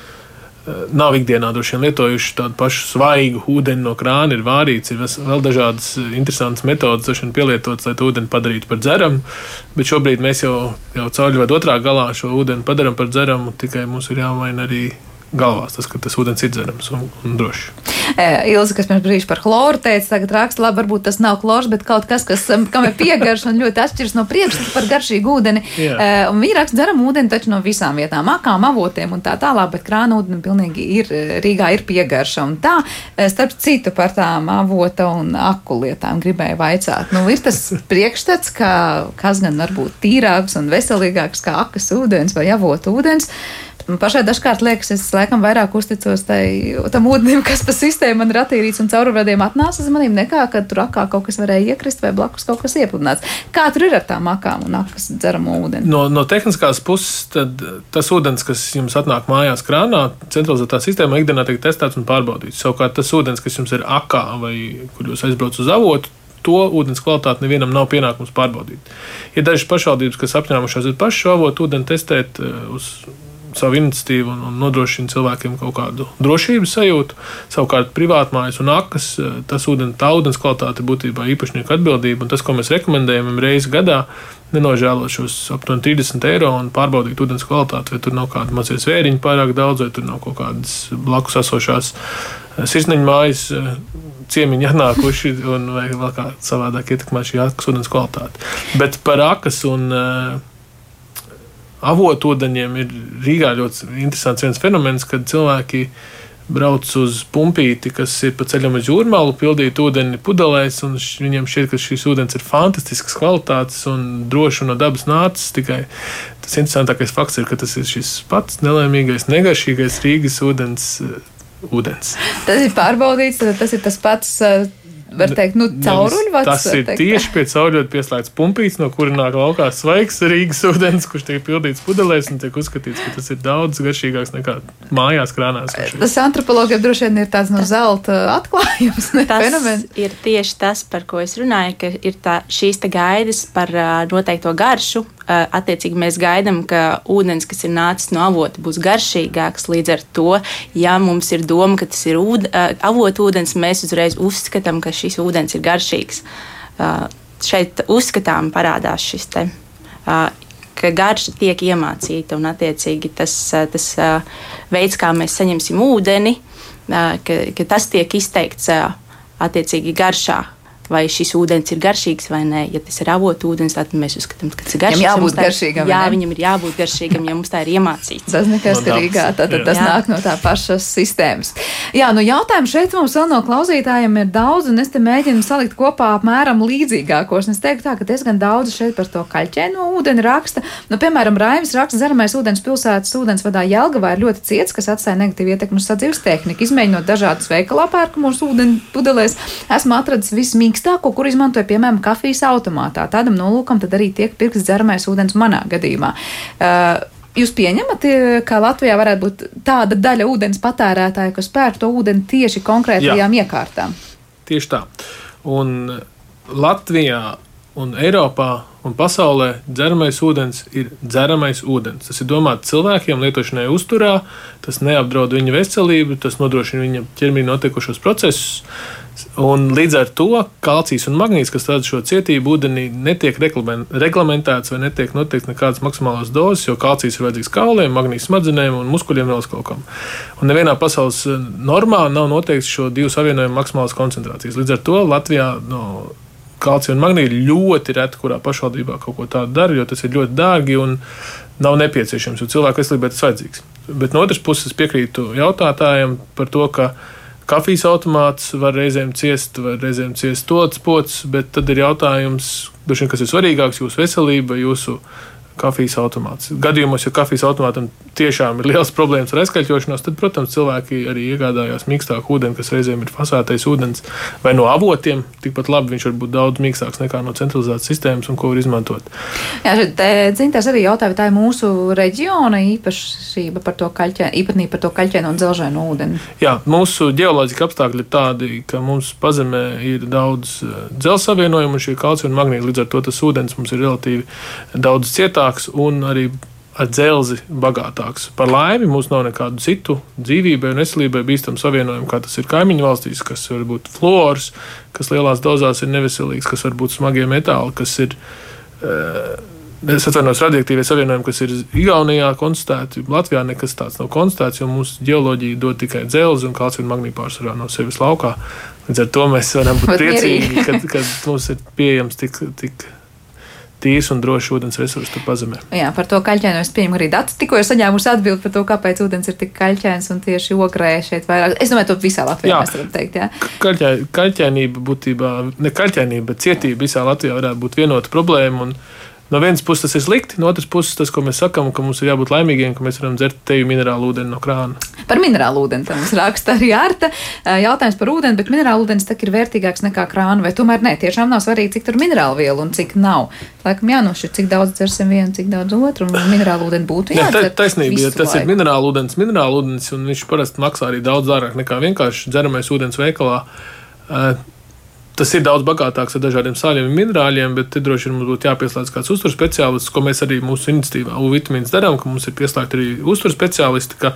nav ikdienā droši vien lietojuši tādu pašu svaigu ūdeni no krāna, ir vārīts, ir vēl dažādas eh, interesantas metodas, kas pielietotas, lai ūdeni padarītu par dzeramu. Bet šobrīd mēs jau, jau caurļu vai otrā galā šo ūdeni padarām par dzeramu, tikai mums ir jāmaina arī galvās, tas, ka tas ūdens ir dzerams un, un drošs. Ilza, kas pirms brīža par chloru teica, tagad raksta, labi, varbūt tas nav chlors, bet kaut kas, kas, kam ir piegarš un ļoti atšķiras no priekšstata par garšīgu ūdeni. Yeah. Un viņi raksta, dzeram ūdeni taču no visām vietām, akām, avotiem un tā tālāk, bet krāna ūdeni pilnīgi ir, Rīgā ir piegarša. Un tā, starp citu, par tām avota un aku lietām gribēju vaicāt. Nu, ir tas priekšstats, ka kas gan var būt tīrāks un veselīgāks kā akas ūdens vai avota ūdens. Man pašai dažkārt liekas, es laikam vairāk uzticos tai, tam ūdenim, kas pa sistēmu man ir attīrīts un caurvadiem atnāca uz maniem, nekā, kad tur akā kaut kas varēja iekrist vai blakus kaut kas iepludināts. Kā tur ir ar tām akām un akas dzeramo ūdeni? No, no tehniskās puses, tad tas ūdens, kas jums atnāk mājās krānā, centralizētā sistēmā ikdienā tiek testēts un pārbaudīts. Savukārt tas ūdens, kas jums ir akā vai kur jūs aizbraucat uz avotu, to ūdens kvalitāti nevienam nav pienākums pārbaudīt. Ir dažas pašvaldības, kas apņēmušās pašu avotu ūdeni testēt eh, uz savu iniciatīvu un, un nodrošina cilvēkiem kaut kādu drošības sajūtu. Savukārt, privātmājas un akas, eh, tas ūdens, tā ūdens kvalitāte ir būtībā īpašnieku atbildība. Un tas, ko mēs rekomendējam reizi gadā, nenožēlot šos aptuveni 30 eiro un pārbaudīt ūdens kvalitāti, vai tur nav kāda mazie zvēriņi pārāk daudz, vai tur nav kaut kādas blakus esošās eh, sirsniņu mājas eh, ciemiņi atnākuši un vai vēl kā savādāk ietekmē šī akas ūdens kvalitāte. Bet par akas un uh, avotūdeņiem ir Rīgā ļoti interesants viens fenomens, kad cilvēki brauc uz pumpīti, kas ir pa ceļam uz jūrmālu, pildīt ūdeni pudelēs, un viņiem šķiet, ka šis ūdens ir fantastisks kvalitātes un droši no dabas nācis. Tikai tas interesantākais fakts ir, ka tas ir šis pats nelēmīgais, negaršīgais Rīgas ūdens. Ūdens. Tas ir pārbaudīts, tas ir tas pats var teikt, nu, cauruļvats. Tas ir teikt. tieši pie cauruļvata pieslēgts pumpīts, no kura nāk laukā svaigs Rīgas ūdens, kurš tiek pildīts pudelēs un tiek uzskatīts, ka tas ir daudz garšīgāks nekā mājās krānās. Tas antropologiem droši vien ir tāds no zelta atklājums. Tas fenomens. ir tieši tas, par ko es runāju, ka ir tā, šīs te gaidas par uh, noteikto garšu, attiecīgi mēs gaidām, ka ūdens, kas ir nācis no avota, būs garšīgāks. Līdz ar to, ja mums ir doma, ka tas ir ūd, avotu ūdens, mēs uzreiz uzskatām, ka šis ūdens ir garšīgs. Šeit uzskatām parādās šis te. Ka garša tiek iemācīta, un attiecīgi tas, tas veids, kā mēs saņemsim ūdeni, ka, ka tas tiek izteikts attiecīgi garšā, vai šis ūdens ir garšīgs vai nē. Ja tas ir avotu ūdens, tad mēs uzskatām, ka tas ir garšīgs. Viņam jābūt garšīgam. Jā, viņam ir jābūt garšīgam, jo mums tā ir iemācīts. [laughs] Tas nekas no Rīgā, tad, tad tas jā. nāk no tā pašas sistēmas. Jā, nu jautājumu šeit mums vēl no klausītājiem ir daudz, un es te mēģinu salikt kopā apmēram līdzīgākos. Un es teiktu tā, ka diezgan daudz šeit par to kaļķēno ūdeni raksta. Nu, piemēram, Raivis raksta, dzeramais ūdens pilsētas ūdensvadā Jelgavā ir ļoti ciets, kas atstāja negatīvu ietekmi uz sadzīves tehniku. Izmēģinot dažādus veikalā pērkamos ūdeni pudelēs, esmu atradis vismīkstāko, kur izmantoju, piemēram, kafijas automātā. Tādam nolūkam tad arī tiek pirkts dzeramais ūdens manā gadījumā. Uh, Jūs pieņemat, ka Latvijā varētu būt tāda daļa ūdens patērētāja, kas pērk to ūdeni tieši konkrētajām Jā. iekārtām? Tieši tā. Un Latvijā un Eiropā un pasaulē dzeramais ūdens ir dzeramais ūdens. Tas ir domāts cilvēkiem, lietošanai uzturā, tas neapdraud viņa veselību, tas nodrošina viņa ķermenī notiekušos procesus. Un līdz ar to kalcijs un magnīts, kas rada šo cietību ūdenī, netiek reglamentēts vai netiek noteikts nekādas maksimālās dozes, jo kalcijs ir vajadzīgs kauliem, magnīts smadzenēm un muskuļiem vēl kaut kam. Un nevienā pasaules normā nav noteikts šo divu savienojumu maksimālās koncentrācijas. Līdz ar to Latvijā no kalcija un magnīti ļoti reti, kurā pašvaldībā kaut ko tādu dara, jo tas ir ļoti dārgi un nav nepieciešams, jo cilvēku veselībai tas vajadzīgs. Bet no otras puses piekrītu jautātājiem par to, ka kafijas automāts var reizēm ciest, var reizēm ciest tots pots, bet tad ir jautājums, kas ir svarīgāks, jūsu veselība, jūsu kafijas automāts. Gadījumos, ja kafijas automātam tiešām ir liels problēmas ar aizkaļķošanos, tad, protams, cilvēki arī iegādājās mīkstāku ūdeni, kas reizēm ir fasētais ūdens vai no avotiem. Tikpat labi viņš var būt daudz mīkstāks nekā no centralizētas sistēmas un ko var izmantot. Jā, Dzintās arī jautāja, vai tā ir mūsu reģiona īpašība par to kaļķēnu, īpatnība par to kaļķēnu un dzelžēnu ūdeni. Jā, mūsu ģeoloģiski apstākļi ir tādi, ka mums pazemē ir daudz eh, dzelzceļa savienojumu un šī kalcija un magnīta. Līdz ar to tas ūdens mums ir relatīvi daudz cietāk bagātāks un arī ar dzelzi bagātāks. Par laimi mums nav nekādu citu dzīvībai un veselībai bīstamu savienojumu, kā tas ir kaimiņu valstīs, kas var būt fluors, kas lielās dozās ir neveselīgs, kas var būt smagie metāli, kas ir. Uh, Es atvainojos, radioaktīvie savienojumi, kas ir Igaunijā konstatēti. Latvijā nekas tāds nav konstatēts, jo mūsu geoloģija dod tikai dzelzi un kalciju un magnītu pārsvarā no sevis laukā. Līdz ar to mēs varam būt [laughs] priecīgi, ka mums ir pieejams tik, tik tīrs un drošs ūdens resurss tur pazemē. Jā, par to kaļķēnu es pieņemu arī datus. Tikko es saņēmu atbildi par to, kāpēc ūdens ir tik kaļķēns un tieši ogrē šeit vairāk. Es domāju, to visā Latvijā jā. mēs varam teikt. Jā. Kaļķē, kaļķēnība būtībā, ne kaļķēnība, bet cietība visā Latvijā varētu būt vienota problēma. Un, No vienas puses tas ir slikti, no otras puses tas, ko mēs sakām, ka mums ir jābūt laimīgiem, ka mēs varam dzert teju minerālu ūdeni no krāna. Par minerālu ūdeni mums raksta arī Arta. Jautājums par ūdeni, bet minerālu ūdens ir vērtīgāks nekā krāna, vai tomēr nē, tiešām nav svarīgi, cik tur minerālu vielu un cik nav. Laikam jānošķir, cik daudz dzersim vienu, cik daudz otru, un minerālu ūdeni būtu jādzer. Jā, taisnība, ja tas laiku. ir minerālu ūdens, minerālu ūdens, un viņš parasti maksā arī daudz dārgāk nekā vienkārši dzeramais ūdens veikalā. Uh, Tas ir daudz bagātāks ar dažādiem sāļiem un minerāļiem, bet te droši vien mums būtu jāpieslēdz kāds uzturs speciālists, ko mēs arī mūsu iniciatīvā U vitamīns darām, ka mums ir pieslēgti arī uzturs speciālisti, ka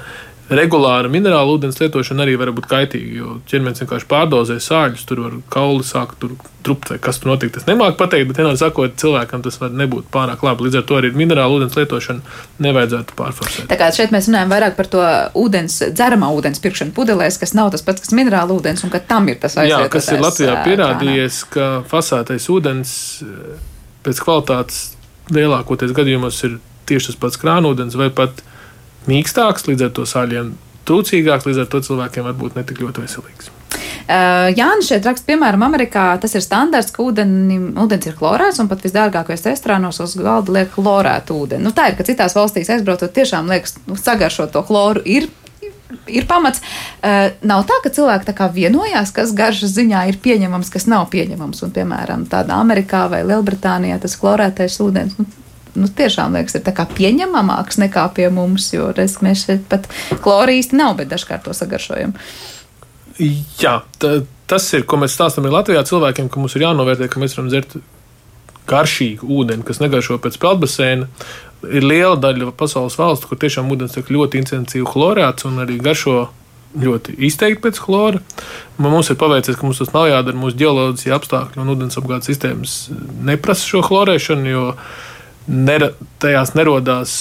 regulāra minerāla ūdens lietošana arī var būt kaitīga, jo ķermenis vienkārši pārdozē sāļus, tur var kauli sākt tur trupt vai kas tur notiek. Tas nemāk pateikt, bet vienmēr sakot, cilvēkam tas var nebūt pārāk labi. Līdz ar to arī minerāla ūdens lietošanu nevajadzētu pārforsēt. Tā kā šeit mēs runājam vairāk par to ūdens, dzeramā ūdens pirkšanu pudelēs, kas nav tas pats, kas minerāla ūdens, un ka tam ir tas aizsākums. Jā, kas ir Latvijā pierādījies, ka fasētais ūdens pēc kvalitātes lielākoties gadījumos ir tieši tas pats krānūdens vai pat mīkstāks, līdz ar to sāļiem trūcīgāks, līdz ar to cilvēkiem var būt netik ļoti veselīgs. Uh, Jānis šeit raksta, piemēram, Amerikā tas ir standarts, ka ūdeni, ūdens ir klorēts un pat visdārgākajos restorānos uz galda liek klorētu ūdeni. Nu, tā ir, ka citās valstīs aizbraucot tiešām liekas, nu, sagaršot to chloru ir. Ir pamats. Uh, nav tā, ka cilvēki tā kā vienojās, kas garšas ziņā ir pieņemams, kas nav pieņemams. Un, piemēram, tādā Amerikā vai Lielbritānijā tas klorētais ūdens nu, nu, tiešām liekas, ir pieņemamāks nekā pie mums, jo reiz, mēs šeit pat kloru īsti nav, bet dažkārt to sagaršojam. Jā, tas ir, ko mēs stāstām Latvijā cilvēkiem, ka mums ir jānovērtē, ka mēs varam dzert garšīgu ūdeni, kas negaršo pēc peldbaseina. Ir liela daļa pasaules valstu, kur tiešām ūdens tiek ļoti intensīvi chlorēts un arī garšo ļoti izteikti pēc chlora. Mums ir paveicies, ka mums tas nav jādara. Mūsu ģeoloģiskie apstākļi un ūdensapgādes sistēmas neprasa šo chlorēšanu, jo nera, tajās nerodās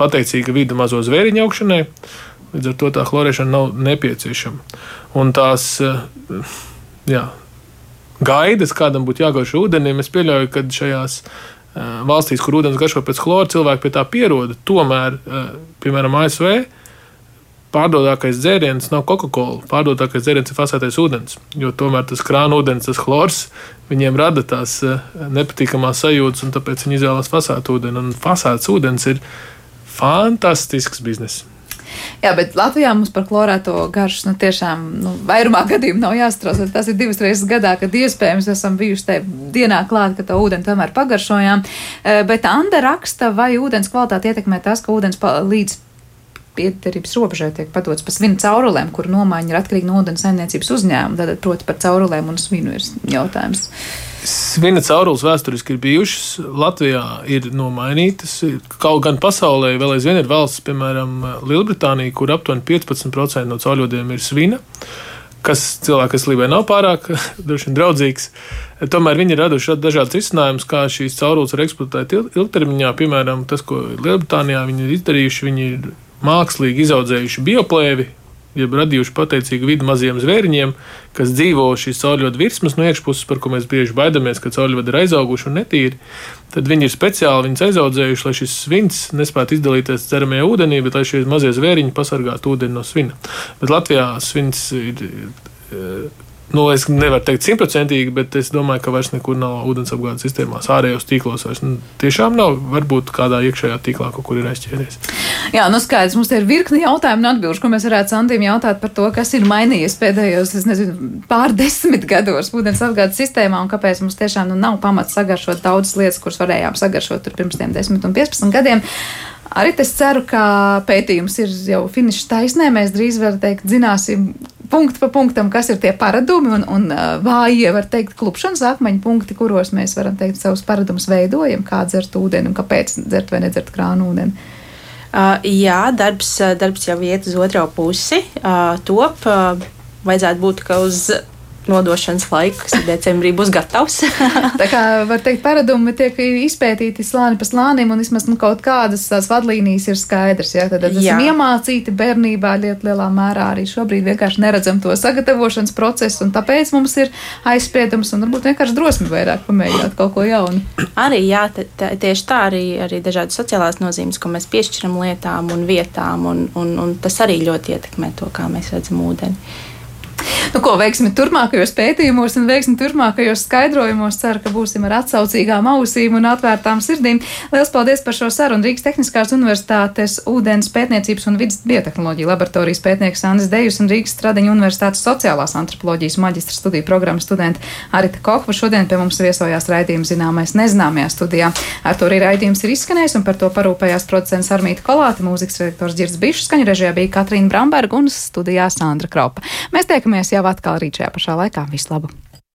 pateicīga vide mazo zvēriņu augšanai. Līdz ar to tā chlorēšana nav nepieciešama. Un tās jā, gaidas, kādam būtu jāgaršo ūdenim. Es pieļauju, ka šajās valstīs, kur ūdens garšo pēc chlora, cilvēki pie tā pieroda. Tomēr, piemēram, ASV pārdodākais dzēriens nav Coca-Cola. Pārdodākais dzēriens ir fasētais ūdens. Jo tomēr tas krāna ūdens, tas chlors, viņiem rada tās nepatīkamās sajūtas, un tāpēc viņi izvēlas fasētu ūdeni. Un fasēts ūdens ir fantastisks bizness. Jā, bet Latvijā mums par klorēto garšu nu, tiešām nu, vairumā gadījumu nav jāstrādā. Tas ir divas reizes gadā, kad iespējams esam bijuši tajā dienā klāt, ka to ūdeni tomēr pagaršojām. Eh, bet Anda raksta, vai ūdens kvalitāte ietekmē tas, ka ūdens līdz piederības robežai tiek padots pa svinu caurulēm, kur nomaiņa ir atkarīga no ūdens saimniecības uzņēmuma. Tad, proti, par caurulēm un svinu ir jautājums. Svina caurules vēsturiski ir bijušas, Latvijā ir nomainītas. Kaut gan pasaulē vēl aizvien ir valsts, piemēram, Lielbritānija, kur aptuveni 15% no cauļodiem ir svina, kas cilvēku veselībai nav pārāk [laughs] vien draudzīgs. Tomēr viņi ir raduši dažādas risinājumus, kā šīs caurules var eksploatēt ilgtermiņā. Piemēram, tas, ko Lielbritānijā viņi ir izdarījuši, viņi ir mākslīgi izaudzējuši bioplēvi, jeb radījuši pateicīgu vidi maziem zvēriņiem, kas dzīvo šīs cauļodu virsmas no iekšpuses, par ko mēs bieži baidamies, ka cauļvadi ir aizauguši un netīri. Tad viņi ir speciāli viņus aizaudzējuši, lai šis svins nespētu izdalīties dzeramajā ūdenī, bet lai šie mazie zvēriņi pasargātu ūdeni no svina. Bet Latvijā svins ir nu, es nevaru teikt simtprocentīgi, bet es domāju, ka vairs nekur nav ūdensapgādes sistēmās, ārējos tīklos. Vairs, nu, tiešām nav, varbūt kādā iekšējā tīklā kaut kur ir aizķēries. Jā, nu skaidrs, mums ir virkni jautājumu un atbilžu, ko mēs varētu Santīm jautāt par to, kas ir mainījies pēdējos, es nezinu, pār [laughs] desmit gados ūdensapgādes sistēmā un kāpēc mums tiešām nu, nav pamats sagaršot daudzas lietas, kuras varējām sagaršot pirms tiem 10 un 15 gadiem. Arī es ceru, ka pētījums ir jau finiša taisnē. Mēs drīz, var teikt, zināsim punktu pa punktam, kas ir tie paradumi un, un vājie, var teikt, klupšanas akmeņu punkti, kuros mēs varam teikt savus paradumus veidojam, kā dzert ūdeni un kāpēc dzert vai nedzert krānu ūdeni. Uh, jā, darbs, darbs jau iet uz otro pusi. Uh, top uh, vajadzētu būt, ka uz nodošanas laiks, kas decembrī būs gatavs. [laughs] tā kā var teikt, paradumi tiek izpētīti slāni pa slānim, un vismaz nu, kaut kādas tās vadlīnijas ir skaidrs. Ja? Tad esam iemācīti bērnībā ļoti lielā mērā arī šobrīd vienkārši neredzam to sagatavošanas procesu, un tāpēc mums ir aizspriedums un varbūt vienkārši drosmi vairāk pamēģināt kaut ko jaunu. Arī jā, tieši tā arī, arī dažādas sociālās nozīmes, ko mēs piešķiram lietām un vietām, un, un, un tas arī ļoti ietekmē to, kā mēs redzam ūdeni. Nu, ko veiksim turpmākajos pētījumos un veiksim turpmākajos skaidrojumos. Ceru, ka būsim ar atsaucīgām ausīm un atvērtām sirdīm. Lielas paldies par šo sarunu Rīgas Tehniskās Universitātes ūdens pētniecības un vidas biotehnoloģiju laboratorijas pētnieks Andris Dejus un Rīgas Stradiņu Universitātes sociālās antropoloģijas maģistra studiju programmas studenta Arita Kokva. Šodien pie mums viesojās raidījuma zināmais nezināmajā studijā. Ar to arī raidījums ir izskanējis un par to parūpējās producents Armīta Kolāte, mūzikas redaktors Dzirds Bišs, skaņu režijā bija Katrīna Bramberga un studijā Sandra Kropa. Mēs tiekamies jau atkal rīt šajā pašā laikā. Vislabāk!